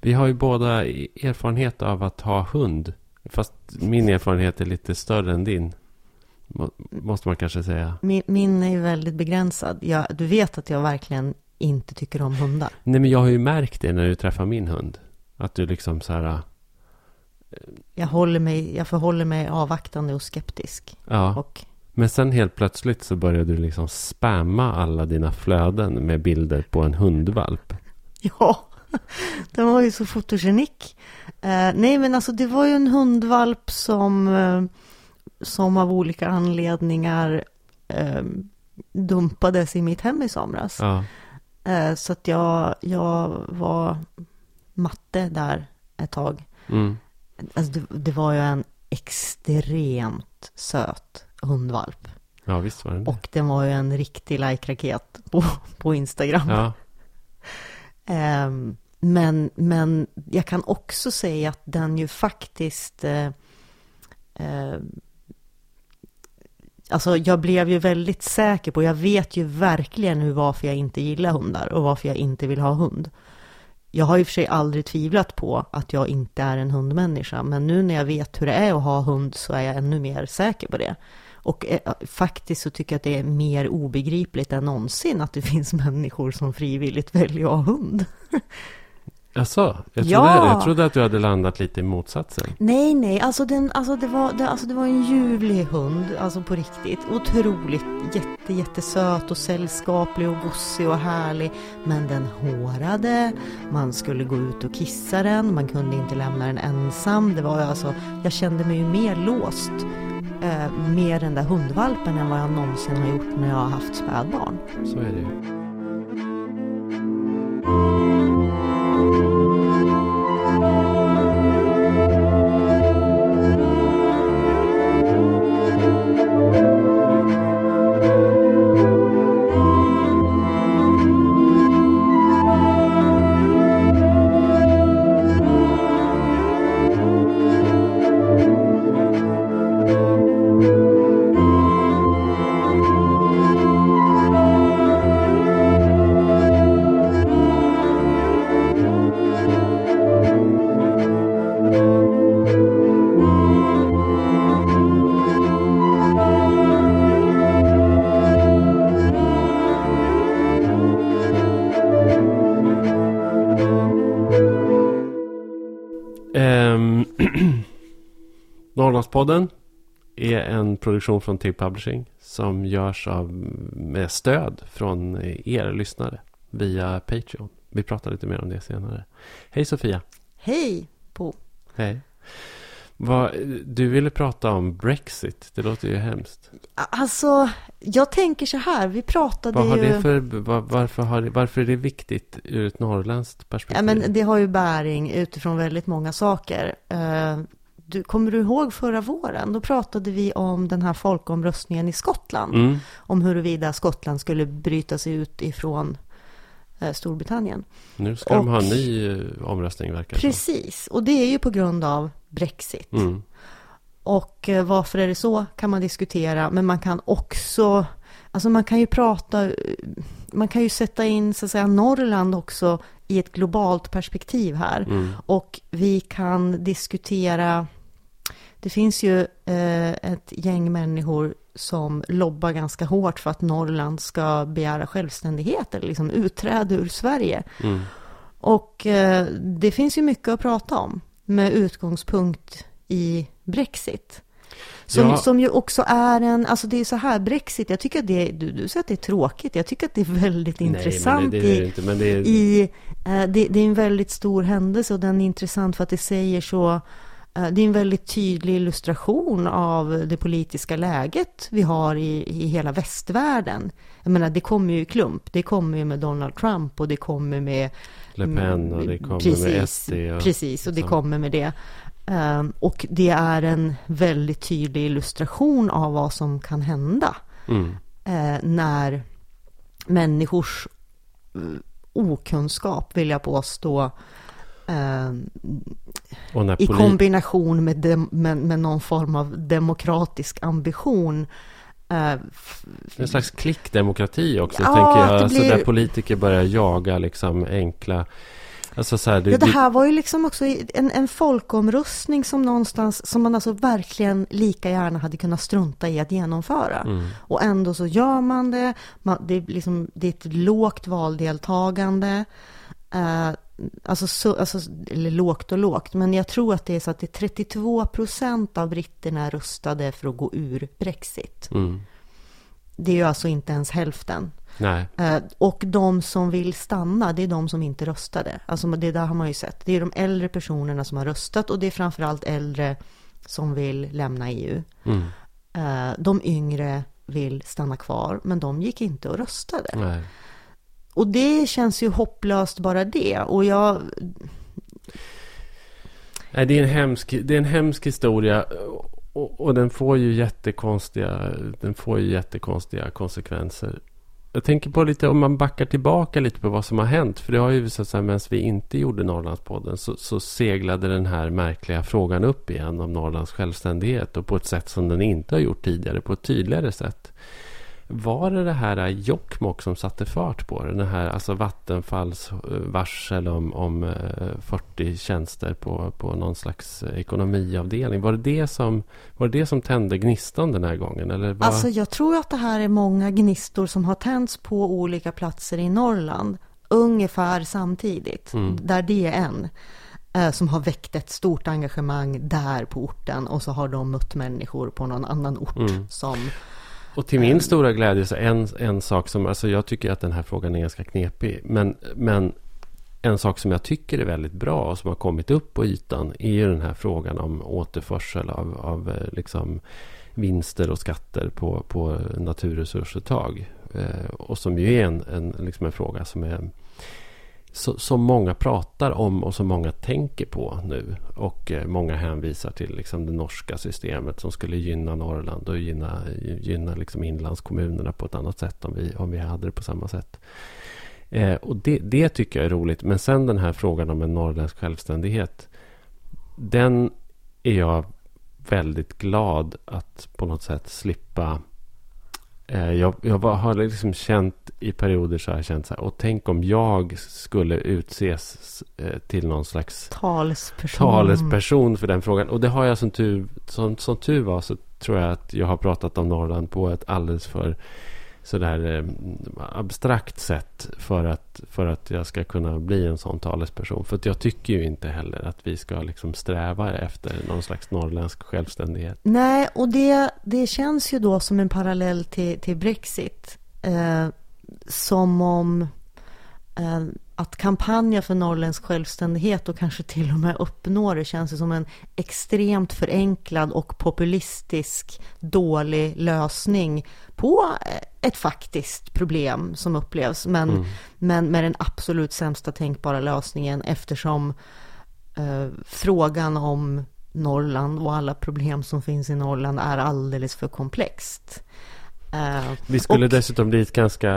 Vi har ju båda erfarenhet av att ha hund. Fast min erfarenhet är lite större än din. Måste man kanske säga. Min, min är ju väldigt begränsad. Jag, du vet att jag verkligen inte tycker om hundar. Nej, men jag har ju märkt det när du träffar min hund. Att du liksom så här... Äh, jag, håller mig, jag förhåller mig avvaktande och skeptisk. Ja. Och... Men sen helt plötsligt så började du liksom spamma alla dina flöden med bilder på en hundvalp. Ja, den var ju så fotogenik. Eh, nej, men alltså det var ju en hundvalp som, eh, som av olika anledningar eh, dumpades i mitt hem i somras. Ja. Eh, så att jag, jag var matte där ett tag. Mm. Alltså det, det, var ju en extremt söt hundvalp. Ja, visst var den det. Och den var ju en riktig like-raket på, på Instagram. Ja. Ehm, men, men jag kan också säga att den ju faktiskt... Eh, ehm, alltså jag blev ju väldigt säker på, jag vet ju verkligen hur varför jag inte gillar hundar och varför jag inte vill ha hund. Jag har i och för sig aldrig tvivlat på att jag inte är en hundmänniska, men nu när jag vet hur det är att ha hund så är jag ännu mer säker på det. Och eh, faktiskt så tycker jag att det är mer obegripligt än någonsin att det finns människor som frivilligt väljer att ha hund. Alltså, jag, trodde, ja. jag trodde att du hade landat lite i motsatsen. Nej, nej, alltså, den, alltså, det, var, det, alltså det var en ljuvlig hund, alltså på riktigt. Otroligt jätte, jättesöt och sällskaplig och gossig och härlig. Men den hårade, man skulle gå ut och kissa den, man kunde inte lämna den ensam. Det var alltså, jag kände mig ju mer låst med den där hundvalpen än vad jag någonsin har gjort när jag har haft spädbarn. Så är det ju. Norrlandspodden är en produktion från TIG Publishing som görs av, med stöd från er lyssnare via Patreon. Vi pratar lite mer om det senare. Hej Sofia! Hej Bo! Hej! Vad, du ville prata om Brexit. Det låter ju hemskt. Alltså, jag tänker så här. Vi pratade Vad har ju... Det för, var, varför, har, varför är det viktigt ur ett norrländskt perspektiv? Ja, men det har ju bäring utifrån väldigt många saker. Du, kommer du ihåg förra våren? Då pratade vi om den här folkomröstningen i Skottland. Mm. Om huruvida Skottland skulle bryta sig ut ifrån eh, Storbritannien. Nu ska och, de ha en ny eh, omröstning verkar Precis, och det är ju på grund av Brexit. Mm. Och eh, varför är det så kan man diskutera, men man kan också, alltså man kan ju prata, man kan ju sätta in så att säga Norrland också i ett globalt perspektiv här. Mm. Och vi kan diskutera det finns ju eh, ett gäng människor som lobbar ganska hårt för att Norrland ska begära självständighet eller liksom utträde ur Sverige. Mm. Och eh, det finns ju mycket att prata om med utgångspunkt i Brexit. Som, ja. som ju också är en, alltså det är så här, Brexit, jag tycker att det, du, du säger att det är tråkigt, jag tycker att det är väldigt Nej, intressant det, det, det, i, är... i eh, det, det är en väldigt stor händelse och den är intressant för att det säger så det är en väldigt tydlig illustration av det politiska läget vi har i, i hela västvärlden. Jag menar, det kommer ju i klump. Det kommer ju med Donald Trump och det kommer med... Le Pen och det kommer precis, med SD. Och, precis, och det kommer med det. Um, och det är en väldigt tydlig illustration av vad som kan hända. Mm. Uh, när människors uh, okunskap, vill jag påstå, uh, i kombination med, dem, med, med, någon form av demokratisk ambition. Uh, en slags klickdemokrati också, ja, tänker jag. Alltså blir... där politiker börjar jaga liksom enkla Alltså så här, det, Ja, det här var ju liksom också en, en folkomröstning som någonstans, som man alltså verkligen lika gärna hade kunnat strunta i att genomföra. Mm. Och ändå så gör man det. Man, det, är liksom, det är ett lågt valdeltagande. Eh, alltså, så, alltså, eller lågt och lågt, men jag tror att det är så att det är 32 procent av britterna röstade för att gå ur Brexit. Mm. Det är ju alltså inte ens hälften. Nej. Eh, och de som vill stanna, det är de som inte röstade. Alltså det där har man ju sett. Det är de äldre personerna som har röstat och det är framförallt äldre som vill lämna EU. Mm. Eh, de yngre vill stanna kvar, men de gick inte och röstade. Nej. Och det känns ju hopplöst bara det. Och jag... Nej, det är en hemsk, det är en hemsk historia. Och, och den får ju jättekonstiga, den får ju jättekonstiga konsekvenser. Jag tänker på lite om man backar tillbaka lite på vad som har hänt. För det har ju visat sig medan vi inte gjorde Norrlandspodden så, så seglade den här märkliga frågan upp igen om Norrlands självständighet. Och på ett sätt som den inte har gjort tidigare, på ett tydligare sätt. Var det det här Jokkmokk som satte fart på det? Den här alltså Vattenfalls eh, varsel om, om eh, 40 tjänster på, på någon slags ekonomiavdelning. Var det det som, var det, det som tände gnistan den här gången? Eller var... Alltså jag tror att det här är många gnistor som har tänts på olika platser i Norrland. Ungefär samtidigt. Mm. Där det är en. eh, Som har väckt ett stort engagemang där på orten. Och så har de mött människor på någon annan ort. Mm. Som Och till min stora glädje så en, en sak som, alltså jag tycker att den här frågan är ganska knepig. Men, men en sak som jag tycker är väldigt bra och som har kommit upp på ytan är ju den här frågan om återförsel av, av eh, liksom vinster och skatter på, på naturresursuttag. Eh, och som ju är en, en, liksom en fråga som är så, som många pratar om och som många tänker på nu. Och eh, många hänvisar till liksom, det norska systemet som skulle gynna Norrland och gynna, gynna liksom, inlandskommunerna på ett annat sätt om vi, om vi hade det på samma sätt. Eh, och det, det tycker jag är roligt. Men sen den här frågan om en norrländsk självständighet. Den är jag väldigt glad att på något sätt slippa jag, jag var, har liksom känt i perioder så har jag känt så här. Och tänk om jag skulle utses eh, till någon slags talesperson. talesperson för den frågan. Och det har jag som tur, som, som tur var så tror jag att jag har pratat om Norrland på ett alldeles för sådär eh, abstrakt sätt för att, för att jag ska kunna bli en sån talesperson. För att jag tycker ju inte heller att vi ska liksom sträva efter någon slags norrländsk självständighet. Nej, och det, det känns ju då som en parallell till, till Brexit. Eh, som om eh, att kampanja för norrländsk självständighet och kanske till och med uppnå det känns ju som en extremt förenklad och populistisk dålig lösning på ett faktiskt problem som upplevs. Men, Mm. men med den absolut sämsta tänkbara lösningen eftersom eh, frågan om Norrland och alla problem som finns i Norrland är alldeles för komplext. Eh, Vi skulle och- dessutom bli ett ganska...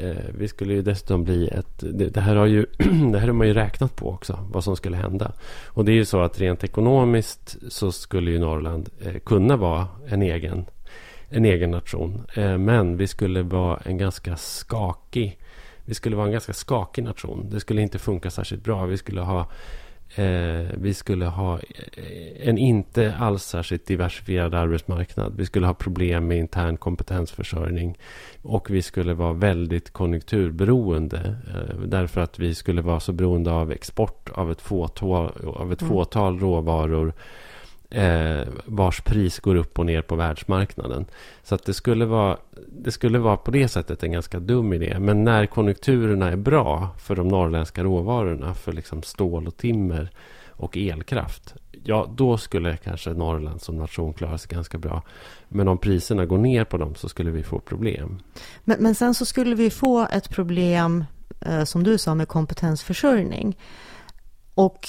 Eh, vi skulle ju dessutom bli ett... Det, det här har ju... det här har man ju räknat på också. Vad som skulle hända. Och det är ju så att rent ekonomiskt så skulle ju Norrland eh, kunna vara en egen, en egen nation. Eh, men vi skulle vara en ganska skakig... Vi skulle vara en ganska skakig nation. Det skulle inte funka särskilt bra. Vi skulle ha... Eh, vi skulle ha eh, en inte alls särskilt diversifierad arbetsmarknad. Vi skulle ha problem med intern kompetensförsörjning. Och vi skulle vara väldigt konjunkturberoende. Eh, därför att vi skulle vara så beroende av export av ett fåtal, av ett Mm. fåtal råvaror. Eh, vars pris går upp och ner på världsmarknaden. Så att det skulle, vara, det skulle vara på det sättet en ganska dum idé. Men när konjunkturerna är bra för de norrländska råvarorna, för liksom stål och timmer och elkraft. Ja, då skulle kanske Norrland som nation klara sig ganska bra. Men om priserna går ner på dem så skulle vi få problem. Men, men sen så skulle vi få ett problem, eh, som du sa, med kompetensförsörjning. Och,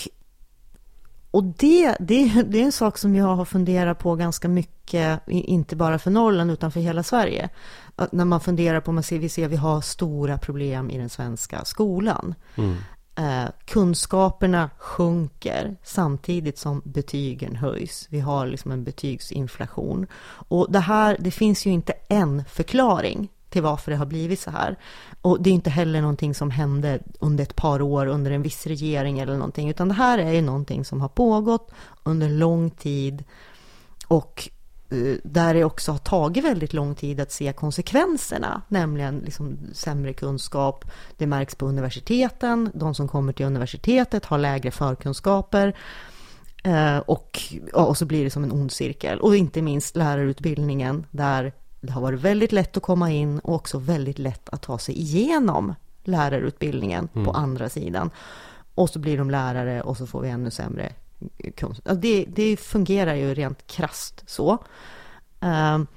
och det, det, det är en sak som jag har funderat på ganska mycket, inte bara för Norrland utan för hela Sverige. Att när man funderar på, man ser, vi ser vi har stora problem i den svenska skolan. Mm. Eh, kunskaperna sjunker samtidigt som betygen höjs. Vi har liksom en betygsinflation. Och det här, det finns ju inte en förklaring till varför det har blivit så här. Och det är inte heller någonting som hände under ett par år under en viss regering eller någonting, utan det här är ju någonting som har pågått under lång tid och eh, där det också har tagit väldigt lång tid att se konsekvenserna, nämligen liksom sämre kunskap. Det märks på universiteten. De som kommer till universitetet har lägre förkunskaper. Eh, och, och så blir det som en ond cirkel. Och inte minst lärarutbildningen där det har varit väldigt lätt att komma in och också väldigt lätt att ta sig igenom lärarutbildningen mm. på andra sidan. Och så blir de lärare och så får vi ännu sämre kunskap. Det, det fungerar ju rent krast så. Um,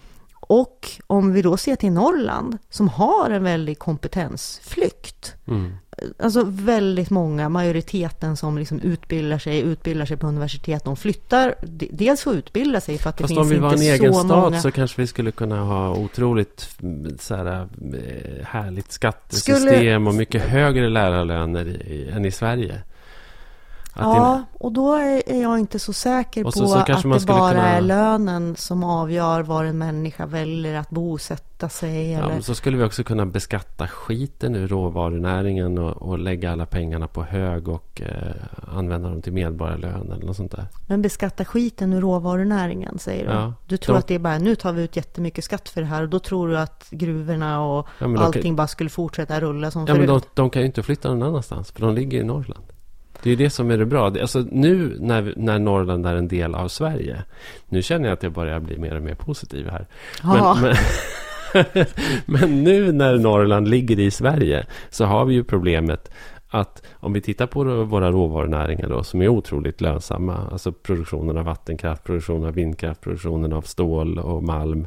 och om vi då ser till Norrland som har en väldig kompetensflykt. Mm. Alltså väldigt många, majoriteten som liksom utbildar sig, utbildar sig på universitet, de flyttar dels för att utbilda sig för att Fast det finns inte så många... om vi var en egen stad många... så kanske vi skulle kunna ha otroligt så här, eh, härligt skattesystem skulle... och mycket högre lärarlöner i, än i Sverige ja, och då är jag inte så säker så, på så att det bara kunna... är lönen som avgör var en människa väljer att bosätta sig. Ja, eller... så skulle vi också kunna beskatta skiten ur råvarunäringen och, och lägga alla pengarna på hög och eh, använda dem till medborgarlön eller något sånt där. Men beskatta skiten ur råvarunäringen, säger du? Ja, du tror de... att det är bara, nu tar vi ut jättemycket skatt för det här och då tror du att gruvorna och ja, allting kan... bara skulle fortsätta rulla som ja, förut? Men de, de kan ju inte flytta någon annanstans, för de ligger i Norrland. Det är det som är det bra. Alltså nu när, när Norrland är en del av Sverige. Nu känner jag att jag börjar bli mer och mer positiv här. Men, men, men, nu när Norrland ligger i Sverige så har vi ju problemet att om vi tittar på våra råvarunäringar då, som är otroligt lönsamma. Alltså produktionen av vattenkraft, produktionen av vindkraft, produktionen av stål och malm.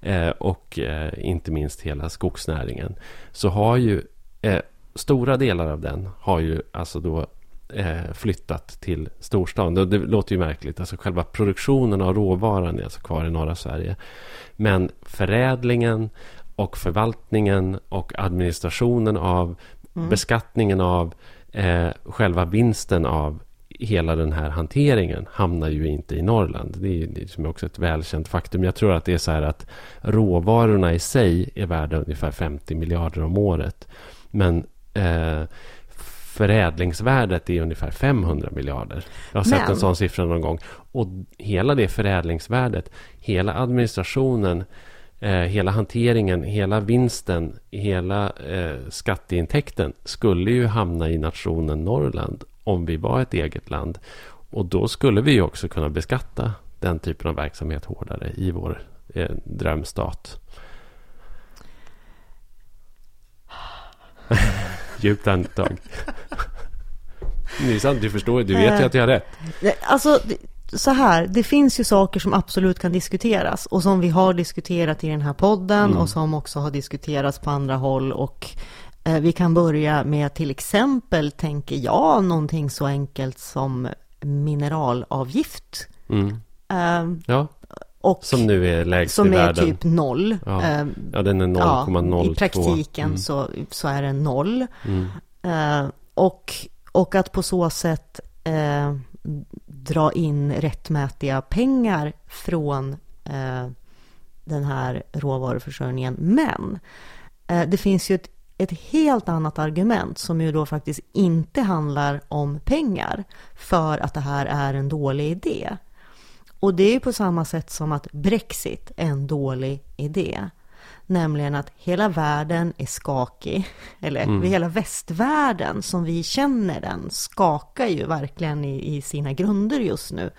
Eh, och eh, inte minst hela skogsnäringen. Så har ju eh, stora delar av den har ju alltså då flyttat till storstan. Det, det, låter ju märkligt. Alltså själva produktionen av råvaran är alltså kvar i norra Sverige. Men förädlingen och förvaltningen och administrationen av mm. beskattningen av eh, själva vinsten av hela den här hanteringen hamnar ju inte i Norrland. Det är, det är också ett välkänt faktum. Jag tror att det är så här att råvarorna i sig är värda ungefär 50 miljarder om året. Men eh, förädlingsvärdet är ungefär 500 miljarder. Jag har sett Men... en sån siffra någon gång. Och hela det förädlingsvärdet, hela administrationen, eh, hela hanteringen, hela vinsten, hela eh, skatteintäkten skulle ju hamna i nationen Norrland om vi var ett eget land. Och då skulle vi ju också kunna beskatta den typen av verksamhet hårdare i vår eh, drömstat. Djupt andetag. Det är sant, du förstår, du vet ju att jag har rätt. Alltså, så här, det finns ju saker som absolut kan diskuteras och som vi har diskuterat i den här podden mm. och som också har diskuterats på andra håll och eh, vi kan börja med till exempel, tänker jag, någonting så enkelt som mineralavgift. Mm. Eh, ja. Och som nu är lägst som i världen. Är typ noll. Ja, eh, ja den är 0,02. Ja, I praktiken mm. så, så är den noll. Mm. Eh, och, och att på så sätt eh, dra in rättmätiga pengar från eh, den här råvaruförsörjningen. Men eh, det finns ju ett, ett helt annat argument som ju då faktiskt inte handlar om pengar för att det här är en dålig idé. Och det är på samma sätt som att Brexit är en dålig idé. Nämligen att hela världen är skakig, eller mm. hela västvärlden som vi känner den skakar ju verkligen i, i sina grunder just nu.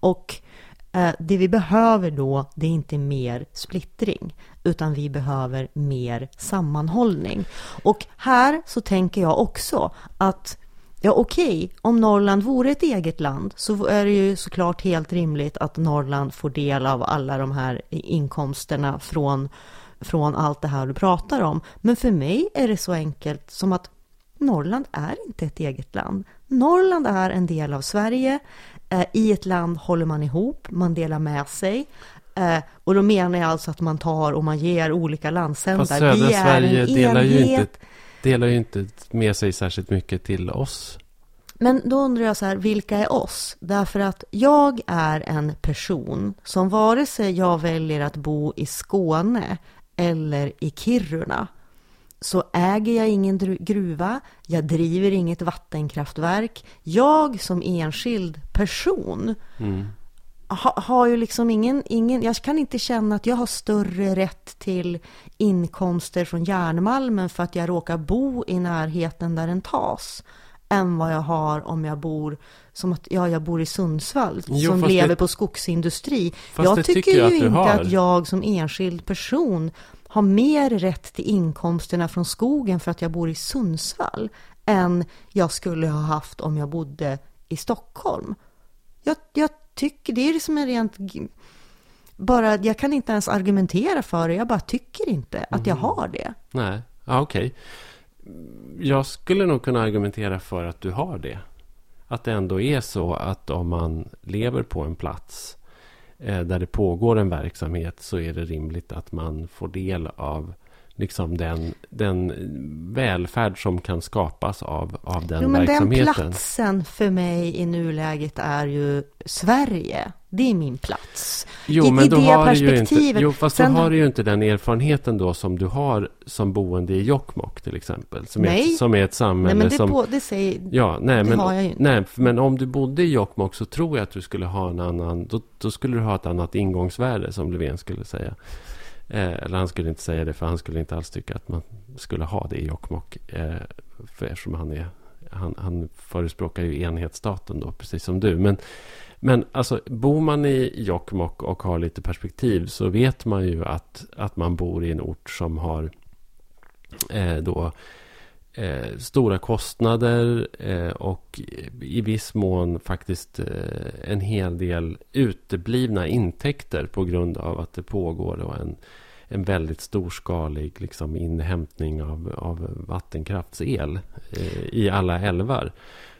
Och eh, det vi behöver då, det är inte mer splittring, utan vi behöver mer sammanhållning. Och här så tänker jag också att Ja, okej, okay. om Norrland vore ett eget land så är det ju såklart helt rimligt att Norrland får del av alla de här inkomsterna från, från allt det här du pratar om. Men för mig är det så enkelt som att Norrland är inte ett eget land. Norrland är en del av Sverige. Eh, I ett land håller man ihop, man delar med sig. Eh, och då menar jag alltså att man tar och man ger olika landsändar. Fast södra Sverige delar ju inte delar ju inte med sig särskilt mycket till oss. Men då undrar jag så här, vilka är oss? Därför att jag är en person som vare sig jag väljer att bo i Skåne eller i Kiruna så äger jag ingen gruva, jag driver inget vattenkraftverk. Jag som enskild person mm. ha, har ju liksom ingen, ingen, jag kan inte känna att jag har större rätt till inkomster från järnmalmen för att jag råkar bo i närheten där den tas än vad jag har om jag bor som att ja, jag bor i Sundsvall jo, som lever det, på skogsindustri. Jag tycker, tycker jag ju inte har. att jag som enskild person har mer rätt till inkomsterna från skogen för att jag bor i Sundsvall än jag skulle ha haft om jag bodde i Stockholm. Jag, jag tycker det är liksom en rent bara, jag kan inte ens argumentera för det. Jag bara tycker inte att jag mm. har det. Nej, ja, okej. Okay jag skulle nog kunna argumentera för att du har det. Att det ändå är så att om man lever på en plats eh, där det pågår en verksamhet så är det rimligt att man får del av liksom den, den välfärd som kan skapas av, av den jo, men verksamheten. Den platsen för mig i nuläget är ju Sverige. Det är min plats. Jo, I, men i då det har perspektivet. Ju inte, jo, fast Sen, då har du ju inte den erfarenheten då som du har som boende i Jokkmokk till exempel. Som, nej. Är, som är ett samhälle nej, men det som... På, det säger, ja, nej, det men, har jag ju inte. Nej, men om du bodde i Jokkmokk så tror jag att du skulle ha en annan... Då, då skulle du ha ett annat ingångsvärde som Löfven skulle säga. Eh, eller han skulle inte säga det för han skulle inte alls tycka att man skulle ha det i Jokkmokk. Eh, eftersom han, är, han, han förespråkar ju enhetsstaten då, precis som du. Men, men alltså, bor man i Jokkmokk och har lite perspektiv så vet man ju att, att man bor i en ort som har eh, då eh, stora kostnader eh, och i viss mån faktiskt eh, en hel del uteblivna intäkter på grund av att det pågår en, en väldigt storskalig liksom, inhämtning av, av vattenkraftsel eh, i alla älvar.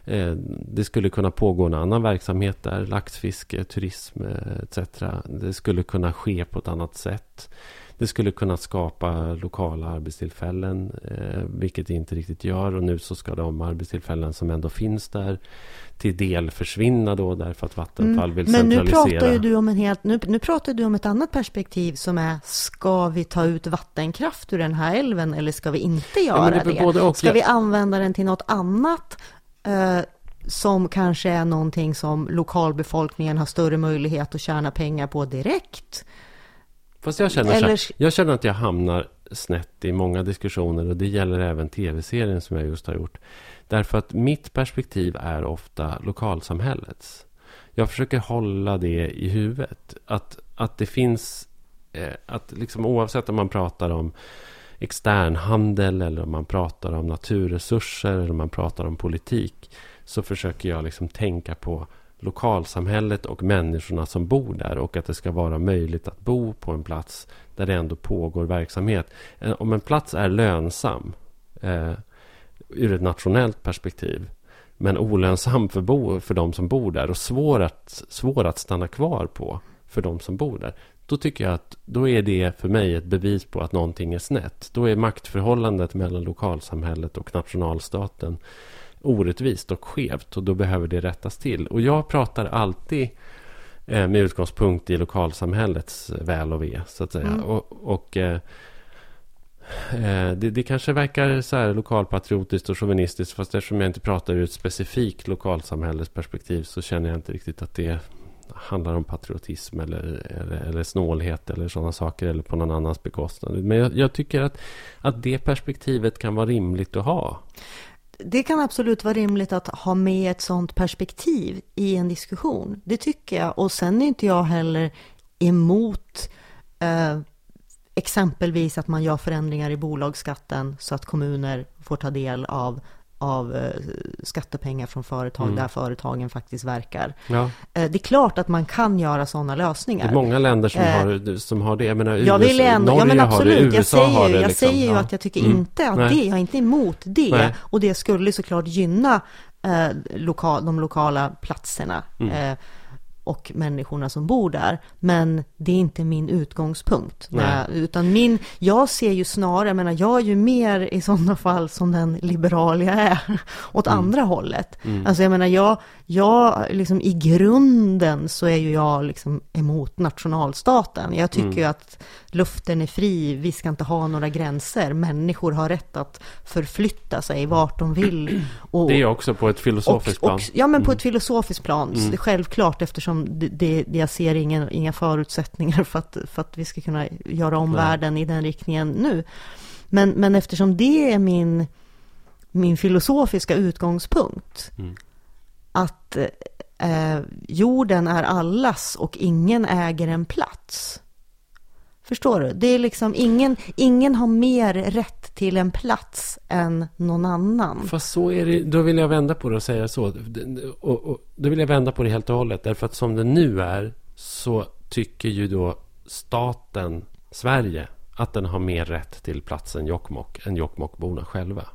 Eh, det skulle kunna pågå en annan verksamhet där, laxfiske, turism eh, etc. Det skulle kunna ske på ett annat sätt. Det skulle kunna skapa lokala arbetstillfällen, eh, vilket det inte riktigt gör. Och nu så ska de arbetstillfällen som ändå finns där till del försvinna då därför att Vattenfall mm. vill centralisera. Men nu pratar ju du om en helt, nu, nu pratar du om ett annat perspektiv som är, ska vi ta ut vattenkraft ur den här älven eller ska vi inte göra ja, det? det? Ska vi använda den till något annat? Eh, som kanske är någonting som lokalbefolkningen har större möjlighet att tjäna pengar på direkt. Fast jag känner, Eller... så, jag känner att jag hamnar snett i många diskussioner och det gäller även tv-serien som jag just har gjort. Därför att mitt perspektiv är ofta lokalsamhällets. Jag försöker hålla det i huvudet. Att, att det finns, eh, att liksom oavsett om man pratar om externhandel eller om man pratar om naturresurser eller om man pratar om politik så försöker jag liksom tänka på lokalsamhället och människorna som bor där och att det ska vara möjligt att bo på en plats där det ändå pågår verksamhet. Eh, om en plats är lönsam eh, ur ett nationellt perspektiv men olönsam för, bo, för de som bor där och svår att, svår att stanna kvar på för de som bor där. Då tycker jag att då är det för mig ett bevis på att någonting är snett. Då är maktförhållandet mellan lokalsamhället och nationalstaten orättvist och skevt och då behöver det rättas till. Och jag pratar alltid eh, med utgångspunkt i lokalsamhällets väl och ve, så att säga. Mm. Och, och eh, eh, det, det, kanske verkar så här lokalpatriotiskt och chauvinistiskt, fast eftersom jag inte pratar ur ett specifikt lokalsamhällesperspektiv så känner jag inte riktigt att det handlar om patriotism eller, eller, eller snålhet eller sådana saker eller på någon annans bekostnad. Men jag, jag tycker att, att det perspektivet kan vara rimligt att ha det kan absolut vara rimligt att ha med ett sådant perspektiv i en diskussion. Det tycker jag. Och sen är inte jag heller emot eh, exempelvis att man gör förändringar i bolagsskatten så att kommuner får ta del av av eh, skattepengar från företag mm. där företagen faktiskt verkar. Ja. Eh, det är klart att man kan göra sådana lösningar. Det är många länder som, eh, har, som har det. Jag menar, USA, jag vill ändå, Norge ja, men absolut. har det, USA jag säger, har det. Jag liksom. säger ju ja. att jag tycker mm. inte att Nej. det, jag är inte emot det. Nej. Och det skulle såklart gynna eh, lokal, de lokala platserna. Mm. Eh, och människorna som bor där. Men det är inte min utgångspunkt. Nej. Nej, utan min, jag ser ju snarare, jag menar, jag är ju mer i sådana fall som den liberal jag är, åt andra hållet. Alltså jag menar, jag, jag liksom i grunden så är ju jag liksom emot nationalstaten. Jag tycker ju att luften är fri, vi ska inte ha några gränser. Människor har rätt att förflytta sig vart de vill. Och, Det är också på ett filosofiskt plan. och, ja, men på ett filosofiskt plan. Är självklart eftersom det, det, det jag ser ingen, inga förutsättningar för att, för att vi ska kunna göra om Nej. världen i den riktningen nu. Men, men eftersom det är min, min filosofiska utgångspunkt. Att eh, jorden är allas och ingen äger en plats. Förstår du? Det är liksom ingen, ingen har mer rätt till en plats än någon annan. Fast så är det, då vill jag vända på det och säga så. Och, och, då vill jag vända på det helt och hållet. Därför att som det nu är så tycker ju då staten Sverige att den har mer rätt till platsen Jokkmokk än Jokkmokkborna själva.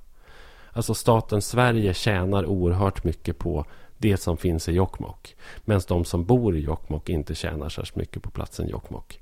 Alltså staten Sverige tjänar oerhört mycket på det som finns i Jokkmokk. Medan de som bor i Jokkmokk inte tjänar särskilt mycket på platsen Jokkmokk.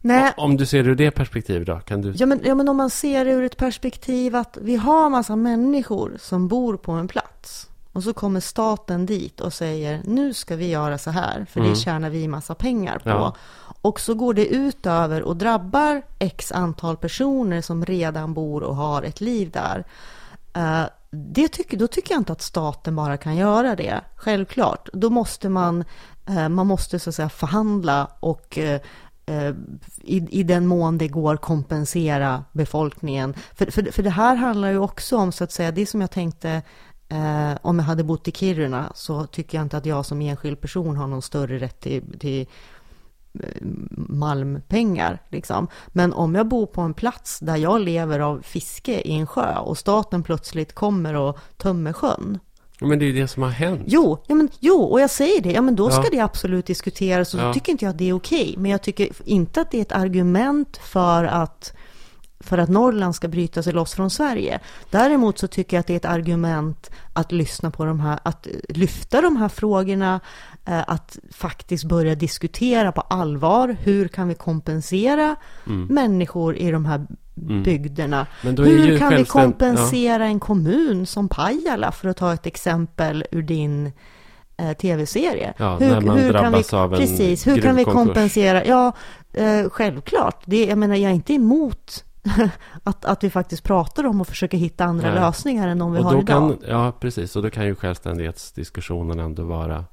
Nej, Om du ser det ur det perspektivet då? Kan du... Ja men, ja men om man ser det ur ett perspektiv att vi har massa människor som bor på en plats. Och så kommer staten dit och säger nu ska vi göra så här för det tjänar vi massa pengar på. Ja. Och så går det ut över och drabbar x antal personer som redan bor och har ett liv där. Eh, det tycker, då tycker jag inte att staten bara kan göra det. Självklart. Då måste man, eh, man måste så att säga förhandla och eh, Eh, i, i den mån det går kompensera befolkningen. För, för, för det här handlar ju också om så att säga, det som jag tänkte eh, om jag hade bott i Kiruna så tycker jag inte att jag som enskild person har någon större rätt till, till eh, malmpengar. Liksom. Men om jag bor på en plats där jag lever av fiske i en sjö och staten plötsligt kommer och tömmer sjön. Men det är ju det som har hänt. Jo, ja, men, jo, och jag säger det, ja men då ska Ja. det absolut diskuteras och Ja. då tycker inte jag att det är okej. Men jag tycker inte att det är ett argument för att för att Norrland ska bryta sig loss från Sverige. Däremot så tycker jag att det är ett argument att lyssna på de här, att lyfta de här frågorna, eh, att faktiskt börja diskutera på allvar. Hur kan vi kompensera människor i de här? Mm. Ju Hur kan vi kompensera en kommun som Pajala, för att ta ett exempel ur din eh, tv-serie? Ja, när man kan vi, Precis, hur kan vi kompensera? Ja, eh, självklart. Det, jag menar, jag är inte emot att, att vi faktiskt pratar om och försöker hitta andra Nej. lösningar än de vi och har idag. kan, ja, precis. Och då kan ju självständighetsdiskussionen ändå vara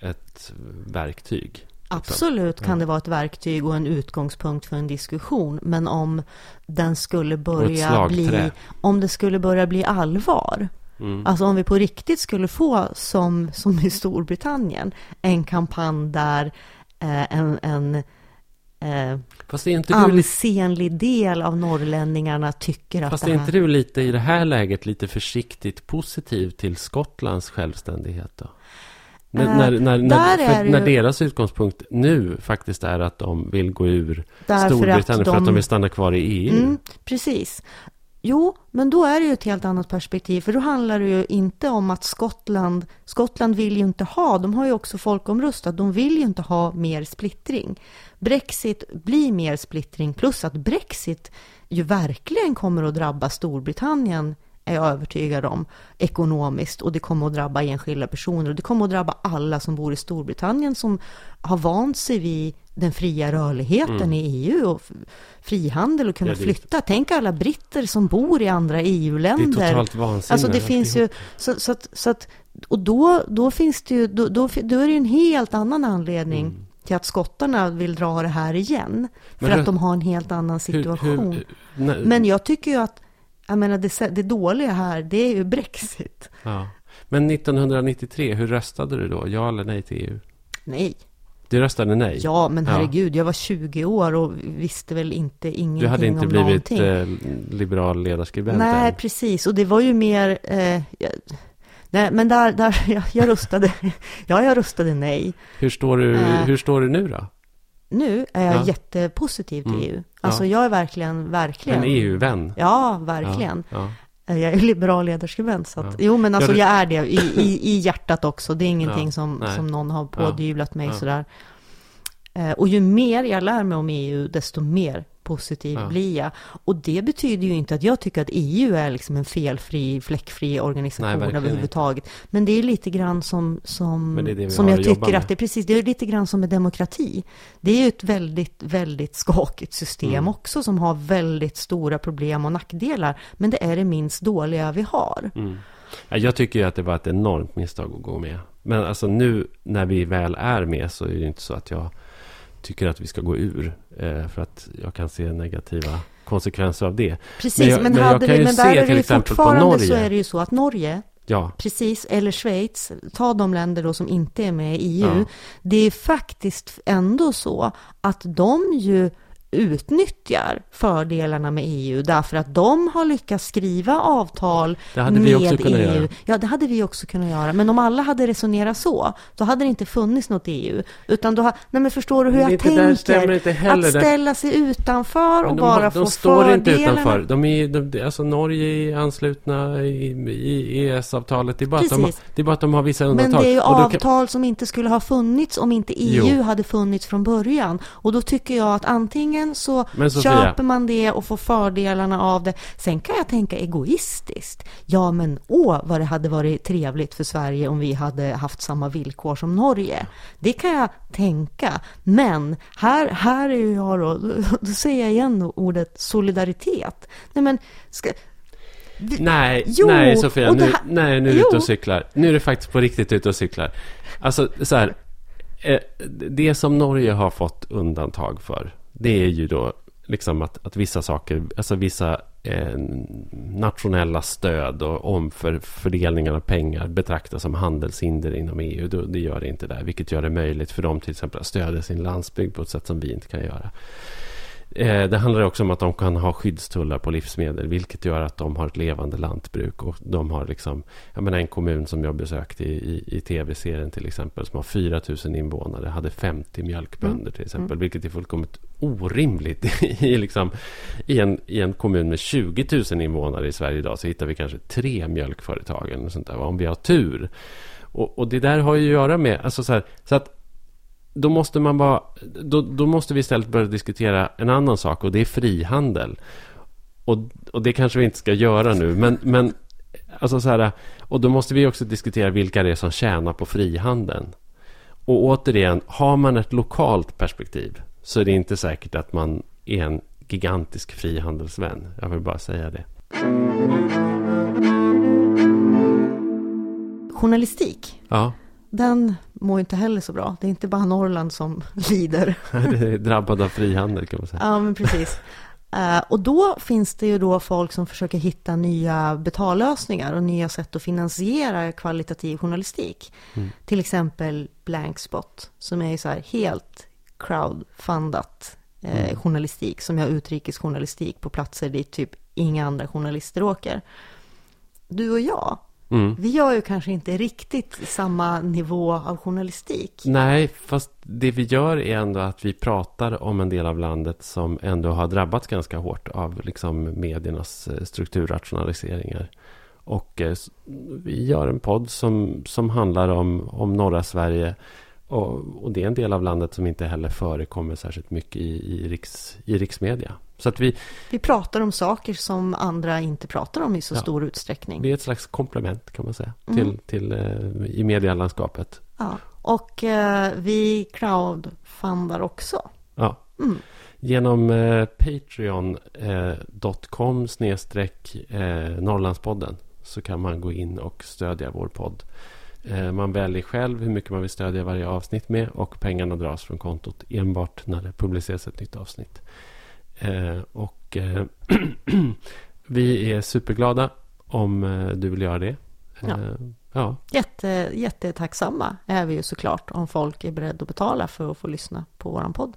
ett verktyg. Liksom. Absolut kan det vara ett verktyg och en utgångspunkt för en diskussion. Men om den skulle börja bli, om det skulle börja bli allvar. Mm. Alltså om vi på riktigt skulle få, som, som i Storbritannien, en kampanj där eh, en, en eh, Fast är inte ansenlig del av norrlänningarna tycker att fast det är här... inte du lite i det här läget lite försiktigt positiv till Skottlands självständighet då? När, Eh, när, när, när, det när ju- deras utgångspunkt nu faktiskt är att de vill gå ur Därför Storbritannien för att de- de vill stanna kvar i EU. Mm, precis. Jo, men då är det ju ett helt annat perspektiv, för då handlar det ju inte om att Skottland, Skottland vill ju inte ha, de har ju också folkomröstat, de vill ju inte ha mer splittring. Brexit blir mer splittring, plus att Brexit ju verkligen kommer att drabba Storbritannien är jag övertygad om, ekonomiskt och det kommer att drabba enskilda personer och det kommer att drabba alla som bor i Storbritannien som har vant sig vid den fria rörligheten i EU och frihandel och kunna Mm. Ja, är- flytta. Tänk alla britter som bor i andra Det är EU-länder. totalt vansinne. Alltså det finns ju, så, så, att, så att, och då, då finns det ju, då, då, då är det ju en helt annan anledning till att skottarna vill dra det här igen. För Mm. Men att det- de har en helt annan Hur- situation. hur- när- Men jag tycker ju att, jag menar det, det dåliga här, det är ju Brexit. ja. Men 1993, hur röstade du då? Ja eller nej till EU? Nej. Du röstade nej? Ja, men Ja. herregud, jag var 20 år och visste väl inte ingenting Du hade inte om blivit eh, liberal ledarskribent Nej, än? precis. Och det var ju mer... Eh, jag, nej, men där, där jag, jag röstade... ja, jag röstade nej. Hur står du, Eh. hur står du nu då? Nu är jag Ja. jättepositiv till Mm. EU. Alltså, Ja. jag är verkligen, verkligen... En EU-vän? Ja, verkligen. Eh, Jag är liberal ledarskribent, så att, Ja. jo men alltså jag är det i, i, i hjärtat också. Det är ingenting Ja, som, nej. som någon har pådyvlat mig Ja. sådär. Eh, Och ju mer jag lär mig om EU, desto mer positiv Ja. blir jag. Och det betyder ju inte att jag tycker att EU är liksom en felfri, fläckfri Nej, organisation verkligen överhuvudtaget. Men det är lite grann som, som, det det som jag att tycker att det är precis, det är lite grann som med demokrati. Det är ju ett väldigt, väldigt skakigt system Mm. också som har väldigt stora problem och nackdelar. Men det är det minst dåliga vi har. Mm. Ja, jag tycker ju att det var ett enormt misstag att gå med. Men alltså nu när vi väl är med så är det inte så att jag tycker att vi ska gå ur. Eh, för att jag kan se negativa konsekvenser av det. Precis, Men men, jag- men jag hade kan vi, ju men se till exempel på fortfarande så Norge. är det ju så att Norge, Ja, precis, eller Schweiz, ta de länder då som inte är med i EU. Ja. Det är faktiskt ändå så att de ju utnyttjar fördelarna med EU därför att de har lyckats skriva avtal Det hade kunnat EU. göra. Ja, det hade vi också kunnat göra. Men om alla hade resonerat så, då hade det inte funnits något EU. Utan då, nej men förstår du hur Men jag tänker? Att ställa sig utanför och Men de, bara har, få de står inte utanför. De är, de, alltså Norge är anslutna i, i EES-avtalet. Det, är bara att de det är bara att de har vissa Men undantag. det är ju då kan- avtal som inte skulle ha funnits om inte EU Jo. hade funnits från början. Och då tycker jag att antingen så Men Sofia- köper man det och får fördelarna av det. Sen kan jag tänka egoistiskt. Ja, men åh, vad det hade varit trevligt för Sverige om vi hade haft samma villkor som Norge. Det kan jag tänka. Men här, här är ju jag då, då säger jag igen ordet solidaritet. Nej, men ska, Nej, Jo, nej Sofia, nu, här- nej, nu är du ute och cyklar. Nu är du faktiskt på riktigt ute och cyklar. Alltså, så här. Eh, det som Norge har fått undantag för, det är ju då liksom att, att vissa saker, alltså vissa eh, nationella stöd och omfördelningar av pengar betraktas som handelshinder inom EU. Då, det gör det inte där, vilket gör det möjligt för dem till exempel att stödja sin landsbygd på ett sätt som vi inte kan göra. Eh, Det handlar också om att de kan ha skyddstullar på livsmedel, vilket gör att de har ett levande lantbruk. Och de har liksom, jag menar en kommun som jag besökte i, i, i tv-serien till exempel, som har 4 000 invånare, hade 50 mjölkbönder till exempel, vilket är fullkomligt orimligt. I, liksom, i, en, I en kommun med 20 000 invånare i Sverige idag så hittar vi kanske tre mjölkföretag eller sånt där, om vi har tur. Och, och det där har ju att göra med, alltså så här, så att då måste man bara, då, då måste vi istället börja diskutera en annan sak och det är frihandel. Och, och det kanske vi inte ska göra nu, men, men alltså så här, och då måste vi också diskutera vilka det är som tjänar på frihandeln. Och återigen, har man ett lokalt perspektiv så är det inte säkert att man är en gigantisk frihandelsvän. Jag vill bara säga det. journalistik, Ja, den mår inte heller så bra. Det är inte bara Norrland som lider. det är drabbad av frihandel kan man säga. Ja, men precis. Eh, och då finns det ju då folk som försöker hitta nya betallösningar och nya sätt att finansiera kvalitativ journalistik. Till exempel Blankspot, som är så här helt crowdfundat eh, journalistik, som gör utrikesjournalistik på platser dit typ inga andra journalister åker. Du och jag, Mm. vi gör ju kanske inte riktigt samma nivå av journalistik. Nej, fast det vi gör är ändå att vi pratar om en del av landet som ändå har drabbats ganska hårt av liksom mediernas eh, strukturrationaliseringar. Och eh, vi gör en podd som, som handlar om, om norra Sverige. Och, och det är en del av landet som inte heller förekommer särskilt mycket i, i, riks, i riksmedia. Så att vi, Vi pratar om saker som andra inte pratar om i så Ja. stor utsträckning. vi är ett slags komplement kan man säga. Mm. Till, till, eh, I medielandskapet. Ja. Och eh, vi crowdfundar också. Ja. Mm. Genom eh, patreon.com snedstreck eh, Norrlandspodden så kan man gå in och stödja vår podd. Eh, man väljer själv hur mycket man vill stödja varje avsnitt med och pengarna dras från kontot enbart när det publiceras ett nytt avsnitt. Eh, och eh, vi är superglada om eh, du vill göra det. Ja. Ja. Jätte, jättetacksamma är vi ju såklart om folk är beredda att betala för att få lyssna på våran podd.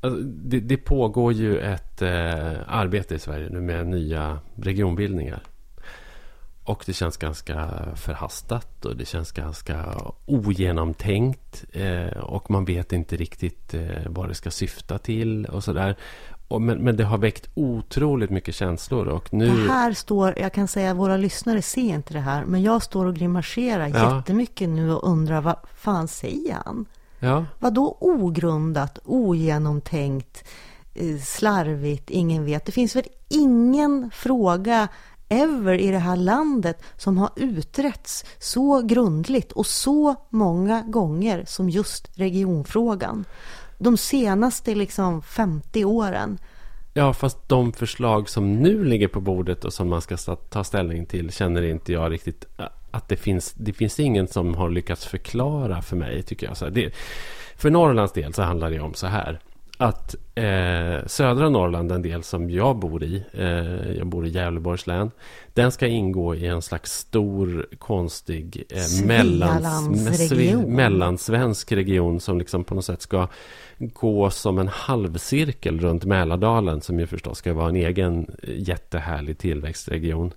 Alltså, det, det pågår ju ett eh, arbete i Sverige nu med nya regionbildningar. Och det känns ganska förhastat och det känns ganska ogenomtänkt. Eh, och man vet inte riktigt eh, vad det ska syfta till och sådär. Men, men det har väckt otroligt mycket känslor. Och nu... Det här står, jag kan säga att våra lyssnare ser inte det här, men jag står och grimaserar ja. jättemycket nu och undrar vad fan säger han? Ja. Vad då ogrundat, ogenomtänkt, eh, slarvigt, ingen vet. Det finns väl ingen fråga ever i det här landet som har utretts så grundligt och så många gånger som just regionfrågan. De senaste liksom 50 åren. Ja, fast de förslag som nu ligger på bordet och som man ska ta ställning till känner inte jag riktigt att det finns. Det finns ingen som har lyckats förklara för mig, tycker jag. Så det, för Norrlands del så handlar det om så här att eh, södra Norrland, den del som jag bor i, eh, jag bor i Gävleborgs län, den ska ingå i en slags stor konstig eh, mellans, mellansvensk region som liksom på något sätt ska gå som en halvcirkel runt Mälardalen som ju förstås ska vara en egen jättehärlig tillväxtregion.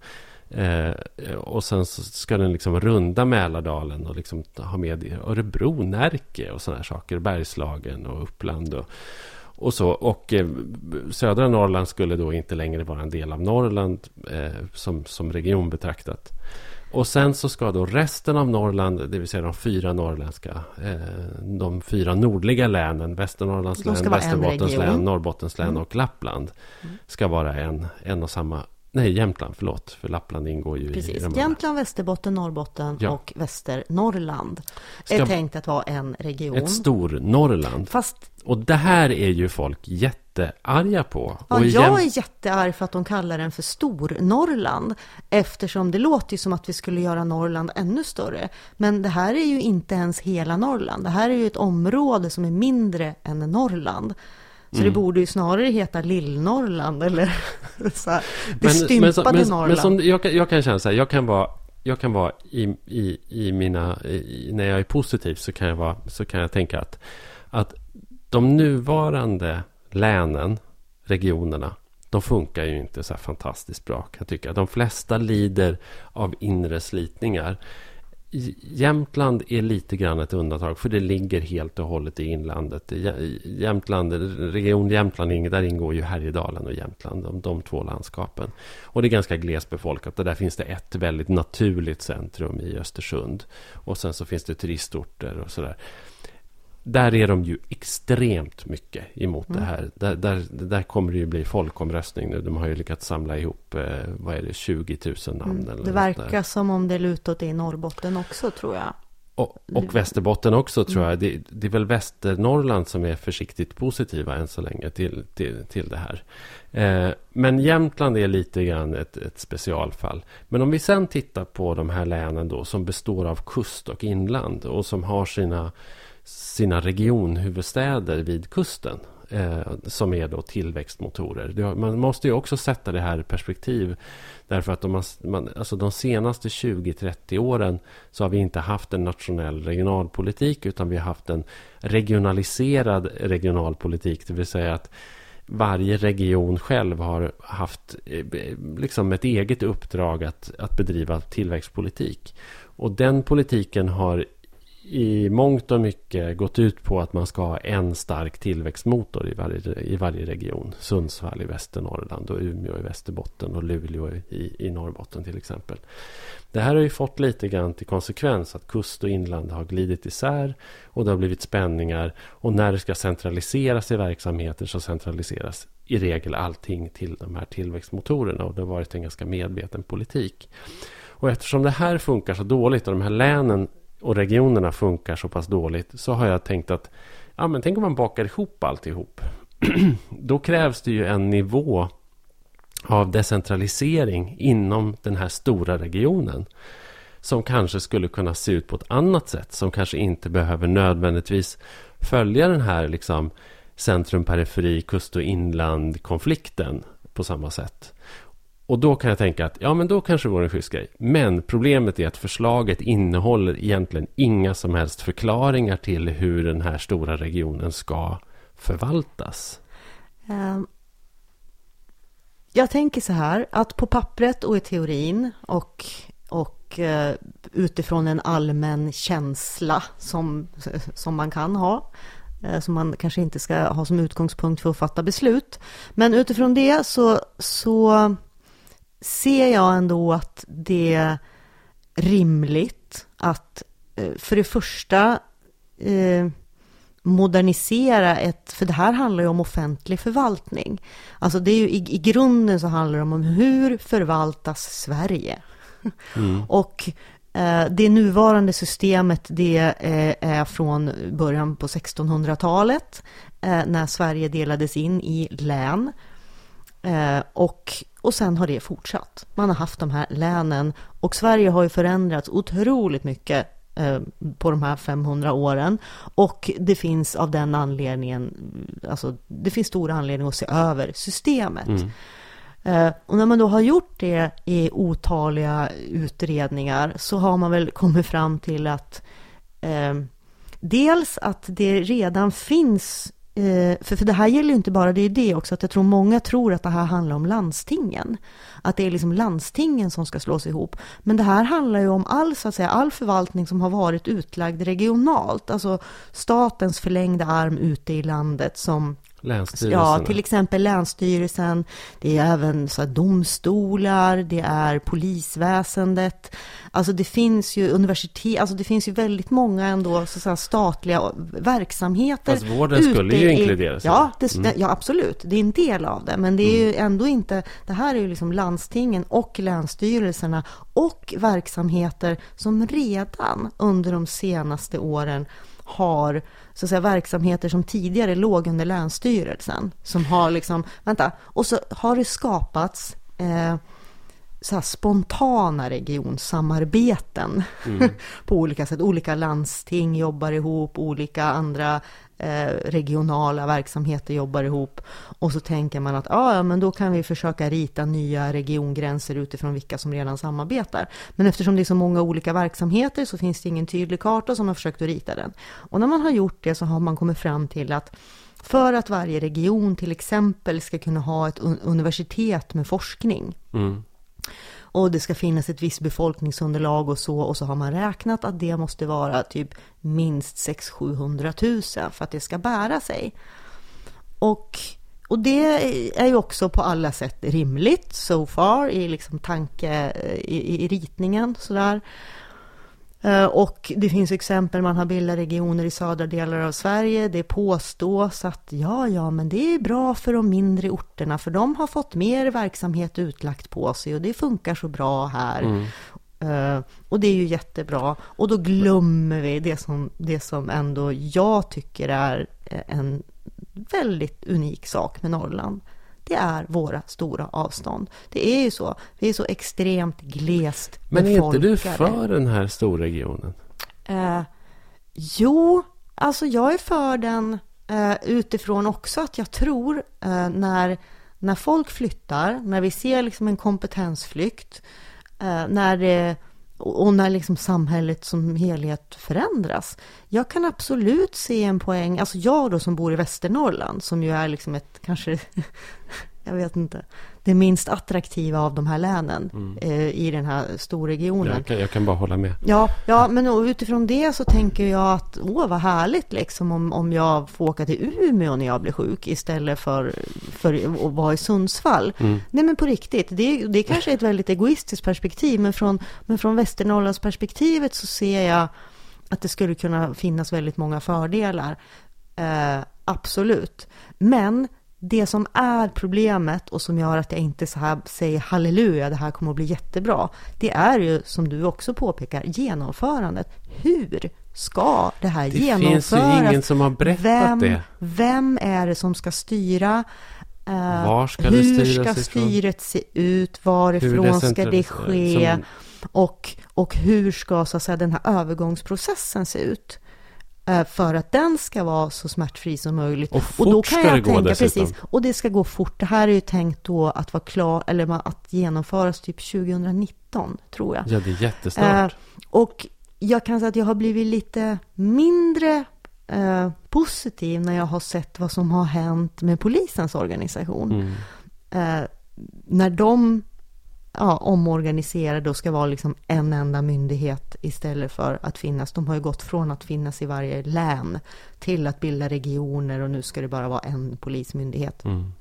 Eh, och sen så ska den liksom runda Mälardalen och liksom ha med Örebro, Närke och sådana saker. Bergslagen och Uppland och, och så. Och eh, södra Norrland skulle då inte längre vara en del av Norrland eh, som, som region betraktat. Och sen så ska då resten av Norrland, det vill säga de fyra norrländska, eh, de fyra nordliga länen, Västernorrlands län, Västerbottens län, Norrbottens län mm. och Lappland, mm. ska vara en, en och samma Nej, Jämtland, förlåt. För Lappland ingår ju Precis. i Precis. Jämtland, Västerbotten, Norrbotten ja. och Västernorrland Ska är tänkt att vara en region. Ett stor Norrland. Fast... Och det här är ju folk jättearga på. Ja, och jag jäm... är jättearg för att de kallar den för Stor-Norrland. Eftersom det låter ju som att vi skulle göra Norrland ännu större. Men det här är ju inte ens hela Norrland. Det här är ju ett område som är mindre än Norrland. Så mm. det borde ju snarare heta Lill-Norrland eller så här, det men, stympade men, Norrland. Men som, jag, jag, kan känna så här, jag kan vara, jag kan vara i, i, i mina, i, när jag är positiv så kan jag, vara, så kan jag tänka att, att de nuvarande länen, regionerna, de funkar ju inte så här fantastiskt bra kan jag tycka. De flesta lider av inre slitningar. Jämtland är lite grann ett undantag för det ligger helt och hållet i inlandet. Jämtland, region Jämtland, där ingår ju Härjedalen och Jämtland, de, de två landskapen. Och det är ganska glesbefolkat och där finns det ett väldigt naturligt centrum i Östersund. Och sen så finns det turistorter och sådär där är de ju extremt mycket emot mm. det här. Där, där, där kommer det ju bli folkomröstning nu. De har ju lyckats samla ihop, eh, vad är det, 20 000 namn. Mm. Eller det verkar som om det lutar åt i Norrbotten också, tror jag. Och, och Västerbotten också, tror jag. Det, det, är väl Västernorrland som är försiktigt positiva än så länge till, till, till det här. Eh, men Jämtland är lite grann ett, ett specialfall. Men om vi sen tittar på de här länen då som består av kust och inland och som har sina sina regionhuvudstäder vid kusten. Eh, som är då tillväxtmotorer. Man måste ju också sätta det här i perspektiv. Därför att de, man, alltså de senaste 20-30 åren så har vi inte haft en nationell regionalpolitik utan vi har haft en regionaliserad regionalpolitik. Det vill säga att varje region själv har haft eh, eh, liksom ett eget uppdrag att, att bedriva tillväxtpolitik. Och den politiken har i mångt och mycket gått ut på att man ska ha en stark tillväxtmotor i varje, i varje region. Sundsvall i Västernorrland och Umeå i Västerbotten och Luleå i, i Norrbotten till exempel. Det här har ju fått lite grann till konsekvens att kust och inland har glidit isär och det har blivit spänningar. Och när det ska centraliseras i verksamheter så centraliseras i regel allting till de här tillväxtmotorerna och det har varit en ganska medveten politik. Och eftersom det här funkar så dåligt och de här länen och regionerna funkar så pass dåligt så har jag tänkt att ja, men tänk om man bakar ihop alltihop. Då krävs det ju en nivå av decentralisering inom den här stora regionen som kanske skulle kunna se ut på ett annat sätt som kanske inte behöver nödvändigtvis följa den här liksom centrum, periferi, kust och inland konflikten på samma sätt. Och då kan jag tänka att ja, men då kanske det vore en schysst grej. Men problemet är att förslaget innehåller egentligen inga som helst förklaringar till hur den här stora regionen ska förvaltas. Um, jag tänker så här att på pappret och i teorin och och eh, utifrån en allmän känsla som, som man kan ha eh, som man kanske inte ska ha som utgångspunkt för att fatta beslut. Men utifrån det så, så ser jag ändå att det är rimligt att eh, för det första eh, modernisera ett, för det här handlar ju om offentlig förvaltning. Alltså det är ju i, i grunden så handlar det om hur förvaltas Sverige? Mm. Och eh, det nuvarande systemet det eh, är från början på 1600-talet eh, när Sverige delades in i län. Och, och sen har det fortsatt. Man har haft de här länen och Sverige har ju förändrats otroligt mycket eh, på de här 500 åren. Och det finns av den anledningen, alltså det finns stor anledning att se över systemet. Mm. Eh, och när man då har gjort det i otaliga utredningar så har man väl kommit fram till att eh, dels att det redan finns Eh, för, för det här gäller ju inte bara, det är det också, att jag tror många tror att det här handlar om landstingen. Att det är liksom landstingen som ska slås ihop. Men det här handlar ju om all, så att säga, all förvaltning som har varit utlagd regionalt. Alltså statens förlängda arm ute i landet som Ja, till exempel Länsstyrelsen, det är även så domstolar, det är polisväsendet. Alltså det finns ju universitet, alltså det finns ju väldigt många ändå så statliga verksamheter. Fast vården skulle ju inkluderas. Ja, det, mm. ja, absolut. Det är en del av det. Men det är mm. ju ändå inte, det här är ju liksom landstingen och länsstyrelserna och verksamheter som redan under de senaste åren har så att säga, verksamheter som tidigare låg under Länsstyrelsen. Som har liksom, vänta, och så har det skapats eh, så spontana regionsamarbeten mm. på olika sätt. Olika landsting jobbar ihop, olika andra Eh, regionala verksamheter jobbar ihop. Och så tänker man att ah, ja, men då kan vi försöka rita nya regiongränser utifrån vilka som redan samarbetar. Men eftersom det är så många olika verksamheter så finns det ingen tydlig karta som har försökt att rita den. Och när man har gjort det så har man kommit fram till att för att varje region till exempel ska kunna ha ett universitet med forskning mm och det ska finnas ett visst befolkningsunderlag och så och så har man räknat att det måste vara typ minst 600-700 000 för att det ska bära sig. Och, och det är ju också på alla sätt rimligt so far i liksom tanke i, i ritningen sådär. Eh, och det finns exempel, man har bildat regioner i södra delar av Sverige. Det påstås att ja, ja, men det är bra för de mindre orterna, för de har fått mer verksamhet utlagt på sig och det funkar så bra här. Mm. Uh, och det är ju jättebra. Och då glömmer vi det som, det som ändå jag tycker är en väldigt unik sak med Norrland det är våra stora avstånd. Det är ju så. Vi är så extremt glest Men är inte du för den här storregionen? Eh, jo, alltså jag är för den eh, utifrån också att jag tror eh, när, när folk flyttar, när vi ser liksom en kompetensflykt, eh, när det och när liksom samhället som helhet förändras. Jag kan absolut se en poäng, alltså jag då som bor i Västernorrland, som ju är liksom ett kanske jag vet inte, det minst attraktiva av de här länen mm. eh, i den här storregionen. Jag kan, jag kan bara hålla med. Ja, ja, men utifrån det så tänker jag att åh, vad härligt liksom om, om jag får åka till Umeå när jag blir sjuk istället för, för att vara i Sundsvall. Mm. Nej, men på riktigt, det, det kanske är ett väldigt egoistiskt perspektiv, men från, men från Västernorrlands perspektivet så ser jag att det skulle kunna finnas väldigt många fördelar. Eh, absolut. Men det som är problemet och som gör att jag inte så här säger halleluja, det här kommer att bli jättebra, det är ju som du också påpekar, genomförandet. Hur ska det här det genomföras? Det finns ju ingen som har berättat vem, det. Vem är det som ska styra? Uh, Var ska hur det styras ska styret se ut? Varifrån ska det ske? Som... Och, och hur ska så att säga, den här övergångsprocessen se ut? Eh, för att den ska vara så smärtfri som möjligt. Och, och då kan jag tänka, gå precis, och det ska gå fort. Det här är ju tänkt då att vara klar, eller att genomföras typ 2019, tror jag. Ja, det är jättesnart. Eh, och jag kan säga att jag har blivit lite mindre eh, positiv när jag har sett vad som har hänt med polisens organisation. Mm. Eh, när de ja, omorganiserade och ska vara liksom en enda myndighet istället för att finnas. De har ju gått från att finnas i varje län till att bilda regioner och nu ska det bara vara en polismyndighet. Mm.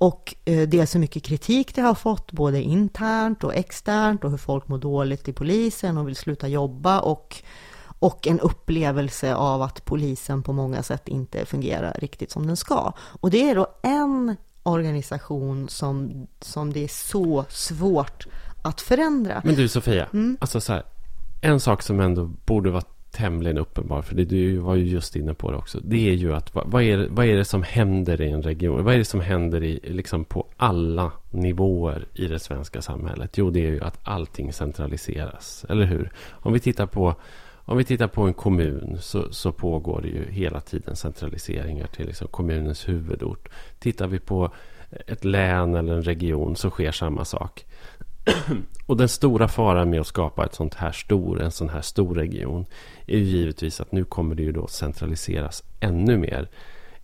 Och eh, det är så mycket kritik det har fått, både internt och externt och hur folk mår dåligt i polisen och vill sluta jobba och, och en upplevelse av att polisen på många sätt inte fungerar riktigt som den ska. Och det är då en organisation som, som det är så svårt att förändra. Men du Sofia, mm. alltså så här, en sak som ändå borde vara tämligen uppenbar, för det, du var ju just inne på det också. Det är ju att vad, vad, är, vad är det som händer i en region? Vad är det som händer i, liksom på alla nivåer i det svenska samhället? Jo, det är ju att allting centraliseras, eller hur? Om vi tittar på om vi tittar på en kommun så, så pågår det ju hela tiden centraliseringar till liksom kommunens huvudort. Tittar vi på ett län eller en region så sker samma sak. Och den stora faran med att skapa ett sånt här stor, en sån här stor region är ju givetvis att nu kommer det ju då centraliseras ännu mer.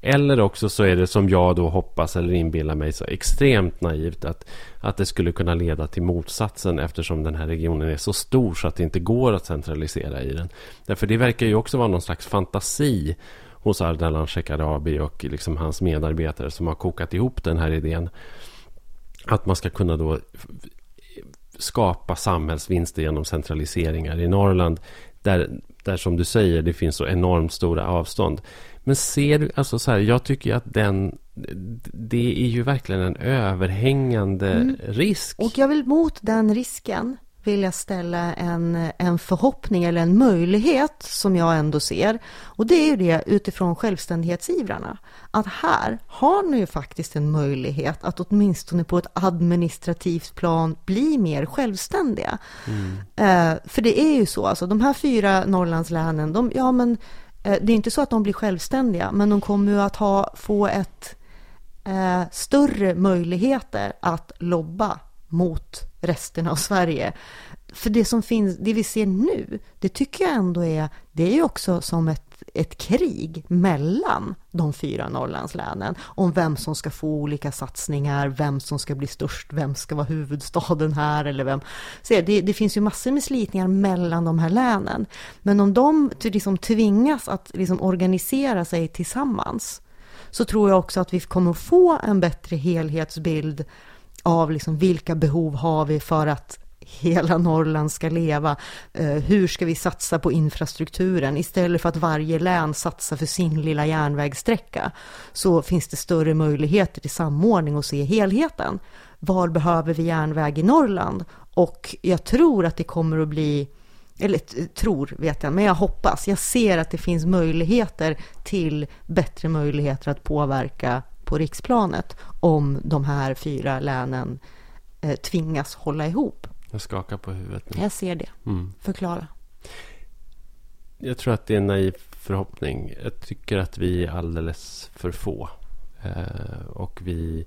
Eller också så är det som jag då hoppas eller inbillar mig så extremt naivt att, att det skulle kunna leda till motsatsen eftersom den här regionen är så stor så att det inte går att centralisera i den. Därför det verkar ju också vara någon slags fantasi hos Ardalan Shekarabi och liksom hans medarbetare som har kokat ihop den här idén. Att man ska kunna då skapa samhällsvinster genom centraliseringar i Norrland. Där, där som du säger, det finns så enormt stora avstånd. Men ser du, alltså så här, jag tycker att den, det är ju verkligen en överhängande mm. risk. Och jag vill mot den risken vill jag ställa en, en förhoppning eller en möjlighet som jag ändå ser. Och det är ju det utifrån självständighetsivrarna. Att här har ni ju faktiskt en möjlighet att åtminstone på ett administrativt plan bli mer självständiga. Mm. Eh, för det är ju så, alltså de här fyra Norrlandslänen, de, ja men eh, det är inte så att de blir självständiga, men de kommer ju att ha, få ett eh, större möjligheter att lobba mot resten av Sverige. För det som finns, det vi ser nu, det tycker jag ändå är, det är ju också som ett, ett krig mellan de fyra Norrlandslänen om vem som ska få olika satsningar, vem som ska bli störst, vem ska vara huvudstaden här eller vem. Så det, det finns ju massor med slitningar mellan de här länen. Men om de liksom tvingas att liksom organisera sig tillsammans så tror jag också att vi kommer att få en bättre helhetsbild av liksom vilka behov har vi för att hela Norrland ska leva. Eh, hur ska vi satsa på infrastrukturen? Istället för att varje län satsar för sin lilla järnvägssträcka så finns det större möjligheter till samordning och se helheten. Var behöver vi järnväg i Norrland? Och jag tror att det kommer att bli eller tror vet jag, men jag hoppas. Jag ser att det finns möjligheter till bättre möjligheter att påverka på riksplanet om de här fyra länen eh, tvingas hålla ihop. Jag skakar på huvudet nu. Jag ser det. Mm. Förklara. Jag tror att det är en naiv förhoppning. Jag tycker att vi är alldeles för få. Eh, och vi,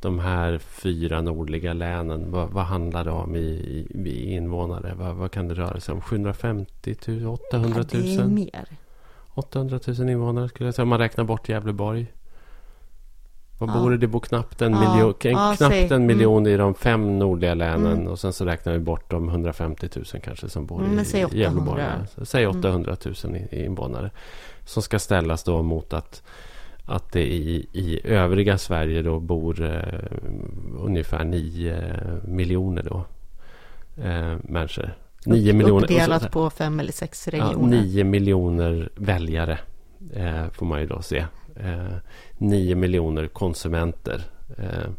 de här fyra nordliga länen, vad, vad handlar det om i, i, i invånare? Vad, vad, kan det röra sig om? 750 000? 800 000? Ja, det är mer. 800 000 invånare skulle jag säga om man räknar bort Gävleborg. Vad bor det? Det bor knappt en, ja. miljon, ja, knappt en mm. miljon i de fem nordliga länen. Mm. Och sen så räknar vi bort de 150 000 kanske som bor mm, i Gävleborg. Säg 800 000 i, invånare. Som ska ställas då mot att, att det i, i övriga Sverige då bor eh, ungefär 9 miljoner då, eh, människor. 9 miljoner. Uppdelat på fem eller sex regioner. Ja, 9 miljoner väljare eh, får man ju då se. 9 miljoner konsumenter. Eh,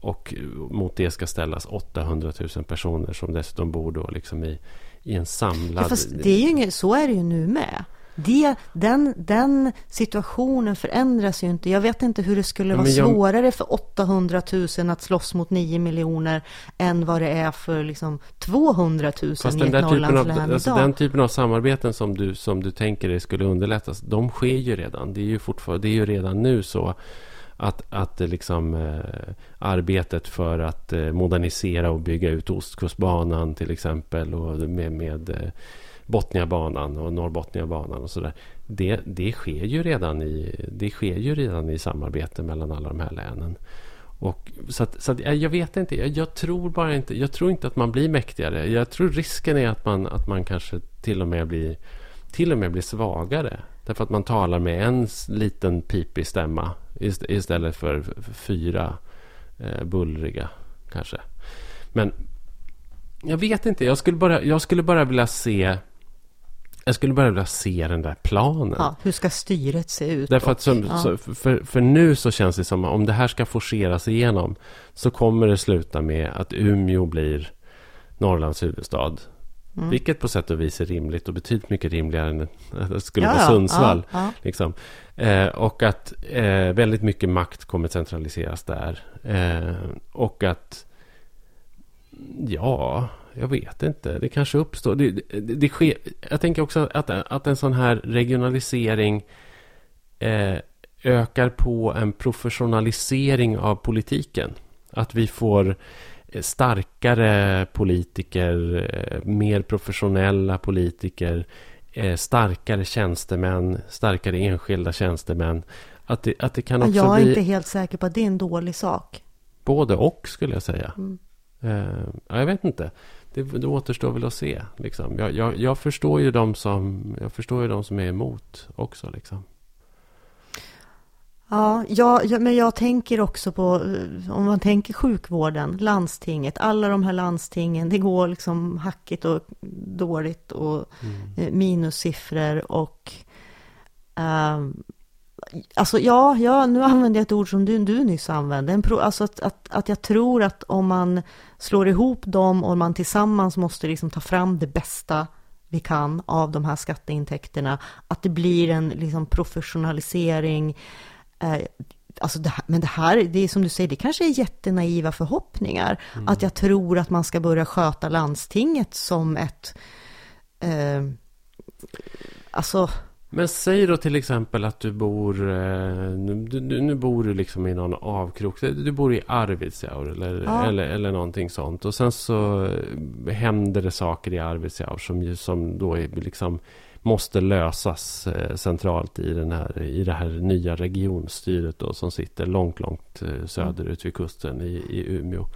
och mot det ska ställas 800 000 personer som dessutom bor då liksom i, i en samlad... Ja, fast det är ju inget, så är det ju nu med. Det, den, den situationen förändras ju inte. Jag vet inte hur det skulle vara jag... svårare för 800 000 att slåss mot 9 miljoner än vad det är för liksom 200 000 Fast i ett Norrlandslän alltså idag. Den typen av samarbeten som du, som du tänker dig skulle underlättas, de sker ju redan. Det är ju, fortfarande, det är ju redan nu så att, att liksom, eh, arbetet för att eh, modernisera och bygga ut Ostkustbanan till exempel och med, med eh, Botniabanan och Norrbotniabanan och sådär. Det, det, sker ju redan i, det sker ju redan i samarbete mellan alla de här länen. Och, så att, så att, jag vet inte. Jag, jag, tror bara inte. Jag tror inte att man blir mäktigare. Jag tror risken är att man, att man kanske till och med blir till och med blir svagare. Därför att man talar med en liten pipig stämma istället för fyra eh, bullriga kanske. Men jag vet inte. Jag skulle bara, jag skulle bara vilja se jag skulle bara vilja se den där planen. Ja, hur ska styret se ut? Därför att som, ja. så, för, för nu så känns det som att om det här ska forceras igenom så kommer det sluta med att Umeå blir Norrlands huvudstad. Mm. Vilket på sätt och vis är rimligt och betydligt mycket rimligare än att det skulle ja, vara Sundsvall. Ja, liksom. eh, och att eh, väldigt mycket makt kommer centraliseras där. Eh, och att, ja, jag vet inte. Det kanske uppstår. Det, det, det sker, jag tänker också att, att en sån här regionalisering eh, ökar på en professionalisering av politiken. Att vi får eh, starkare politiker, eh, mer professionella politiker, eh, starkare tjänstemän, starkare enskilda tjänstemän. Att det, att det kan också Jag är bli... inte helt säker på att det är en dålig sak. Både och skulle jag säga. Mm. Uh, jag vet inte det, det återstår väl att se. Liksom. Jag, jag, jag, förstår ju de som, jag förstår ju de som är emot också. Liksom. Ja, ja, men jag tänker också på, eh, om man tänker sjukvården, landstinget, alla de här landstingen, det går liksom hackigt och dåligt och mm. Eh, minussiffror och um, Alltså ja, ja, nu använder jag ett ord som du, du nyss använde. En pro, alltså att, att, att jag tror att om man slår ihop dem och man tillsammans måste liksom ta fram det bästa vi kan av de här skatteintäkterna, att det blir en liksom professionalisering. Eh, alltså det här, men det här, det är som du säger, det kanske är jättenaiva förhoppningar. Mm. Att jag tror att man ska börja sköta landstinget som ett... Eh, alltså men säg då till exempel att du bor... Eh, nu, nu bor du liksom i någon avkrok. Du bor i Arvidsjaur eller, ja. eller, eller någonting sånt. Och sen så händer det saker i Arvidsjaur som, som då är liksom måste lösas eh, centralt i, den här, i det här nya regionstyret då, som sitter långt, långt eh, söderut vid kusten i, i Umeå.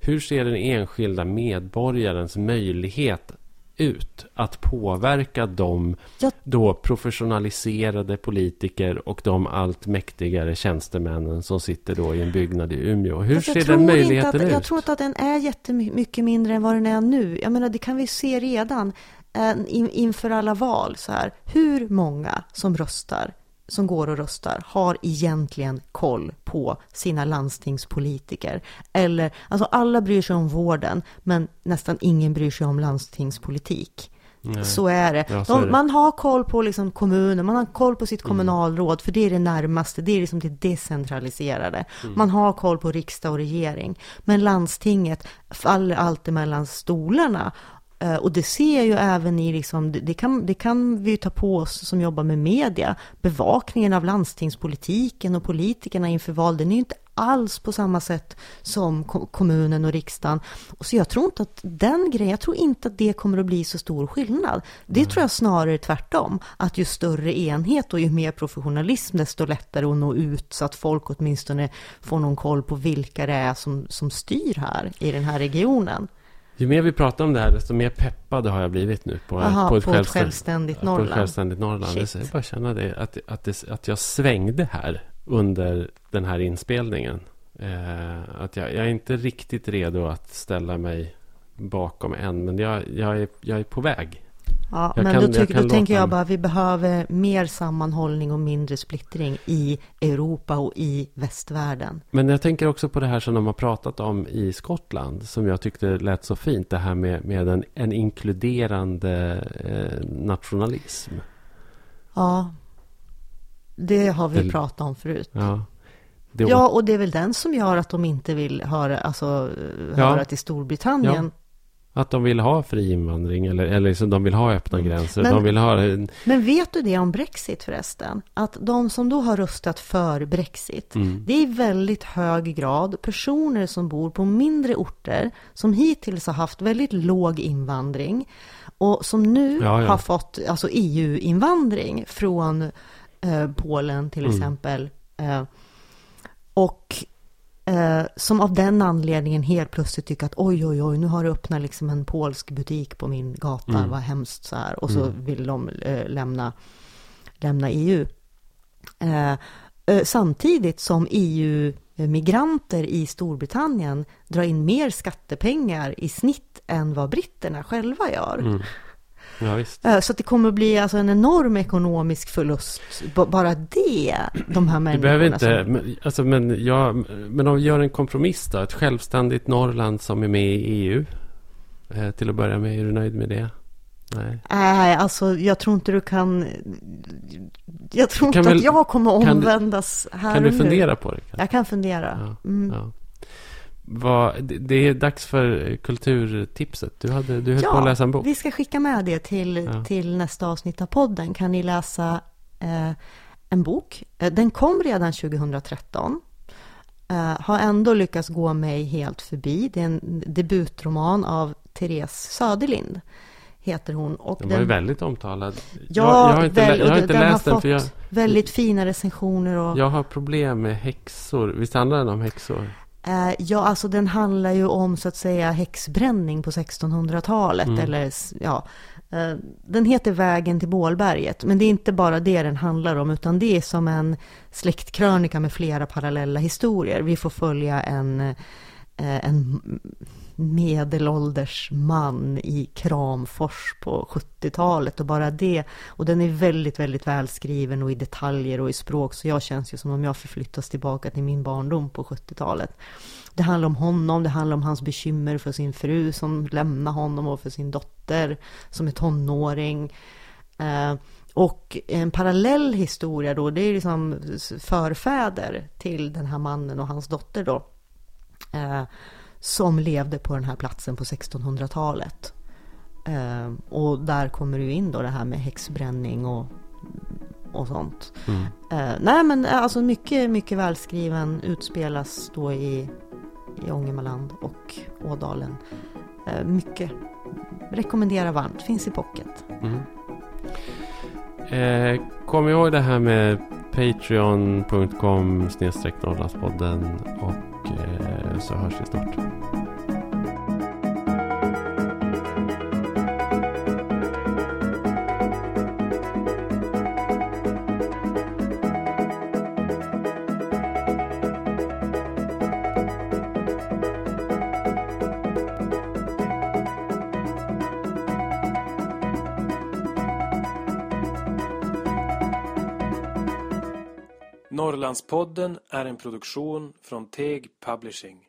Hur ser den enskilda medborgarens möjlighet ut att påverka de ja. då professionaliserade politiker och de allt mäktigare tjänstemännen som sitter då i en byggnad i Umeå. Hur ser den möjligheten att, ut? Jag tror inte att den är jättemycket mindre än vad den är nu. Jag menar, det kan vi se redan eh, inför alla val. Så här. Hur många som röstar som går och röstar har egentligen koll på sina landstingspolitiker. Eller, alltså alla bryr sig om vården, men nästan ingen bryr sig om landstingspolitik. Nej. Så är det. Ja, De, är det. Man har koll på liksom kommunen, man har koll på sitt mm. kommunalråd, för det är det närmaste, det är liksom det decentraliserade. Mm. Man har koll på riksdag och regering. Men landstinget faller alltid mellan stolarna och det ser jag ju även i, liksom, det, kan, det kan vi ta på oss som jobbar med media, bevakningen av landstingspolitiken och politikerna inför val, den är ju inte alls på samma sätt som kommunen och riksdagen. Så jag tror inte att den grejen, jag tror inte att det kommer att bli så stor skillnad. Det mm. tror jag snarare tvärtom, att ju större enhet och ju mer professionalism, desto lättare att nå ut så att folk åtminstone får någon koll på vilka det är som, som styr här i den här regionen. Ju mer vi pratar om det här, desto mer peppad har jag blivit nu på, Aha, på, ett, på självständigt, ett självständigt Norrland. På ett självständigt Norrland. Jag bara känna det att, att, det, att jag svängde här under den här inspelningen. Eh, att jag, jag, är inte riktigt redo att ställa mig bakom än, men jag, jag, är, jag är på väg. Ja, jag men kan, då, tyck, då tänker jag bara att vi behöver mer sammanhållning och mindre splittring i Europa och i västvärlden. Men jag tänker också på det här som de har pratat om i Skottland, som jag tyckte lät så fint, det här med, med en, en inkluderande eh, nationalism. Ja, det har vi det, pratat om förut. Ja. Ja, och det är väl den som gör att de inte vill höra, alltså, höra ja. till Storbritannien. Ja. Att de vill ha fri invandring eller, eller liksom de vill ha öppna mm. gränser. Men, de vill ha... men vet du det om Brexit förresten? Att de som då har röstat för Brexit, mm. det är i väldigt hög grad personer som bor på mindre orter, som hittills har haft väldigt låg invandring och som nu ja, ja. har fått alltså EU-invandring från eh, Polen till mm. exempel. Eh, och Eh, som av den anledningen helt plötsligt tycker att oj, oj, oj, nu har det öppnat liksom en polsk butik på min gata, mm. vad hemskt så här. Och så mm. vill de eh, lämna, lämna EU. Eh, eh, samtidigt som EU-migranter i Storbritannien drar in mer skattepengar i snitt än vad britterna själva gör. Mm. Ja, eh, så det kommer att bli alltså en enorm ekonomisk förlust. Bara det, de här människorna. Du behöver inte, som... men, alltså, men, ja, men om vi gör en kompromiss då. Ett självständigt Norrland som är med i EU. Eh, till att börja med, är du nöjd med det? Nej. Nej, alltså jag tror inte du kan... Jag tror kan inte väl, att jag kommer omvändas du, här Kan du fundera nu. på det? Kanske? Jag kan fundera. Ja, mm. ja. Vad, det är dags för kulturtipset. Du, hade, du höll ja, på att läsa en bok. vi ska skicka med det till, ja. till nästa avsnitt av podden. Kan ni läsa eh, en bok? Eh, den kom redan 2013. Eh, har ändå lyckats gå mig helt förbi. Det är en debutroman av Therese Söderlind. Heter hon. Och den, den var ju väldigt omtalad. Ja, jag, jag har inte, väl, jag har inte den läst har den. För jag, väldigt fina recensioner. Och... Jag har problem med häxor. Visst handlar den om häxor? Eh, ja, alltså den handlar ju om så att säga häxbränning på 1600-talet. Mm. Eller, ja, eh, den heter Vägen till Bålberget. Men det är inte bara det den handlar om, utan det är som en släktkrönika med flera parallella historier. Vi får följa en, eh, en medelålders man i Kramfors på 70-talet och bara det. Och den är väldigt, väldigt välskriven och i detaljer och i språk. Så jag känns ju som om jag förflyttas tillbaka till min barndom på 70-talet. Det handlar om honom, det handlar om hans bekymmer för sin fru som lämnar honom och för sin dotter som är tonåring. Eh, och en parallell historia då, det är liksom förfäder till den här mannen och hans dotter då. Eh, som levde på den här platsen på 1600-talet. Eh, och där kommer det in då det här med häxbränning och, och sånt. Mm. Eh, nej men eh, alltså mycket, mycket välskriven utspelas då i, i Ångermanland och Ådalen. Eh, mycket. Rekommenderar varmt, finns i pocket. Mm. Eh, kom ihåg det här med patreon.com snedstreck Norrlandspodden och Eh, så hörs vi snart. Norrlandspodden är en produktion från Teg Publishing.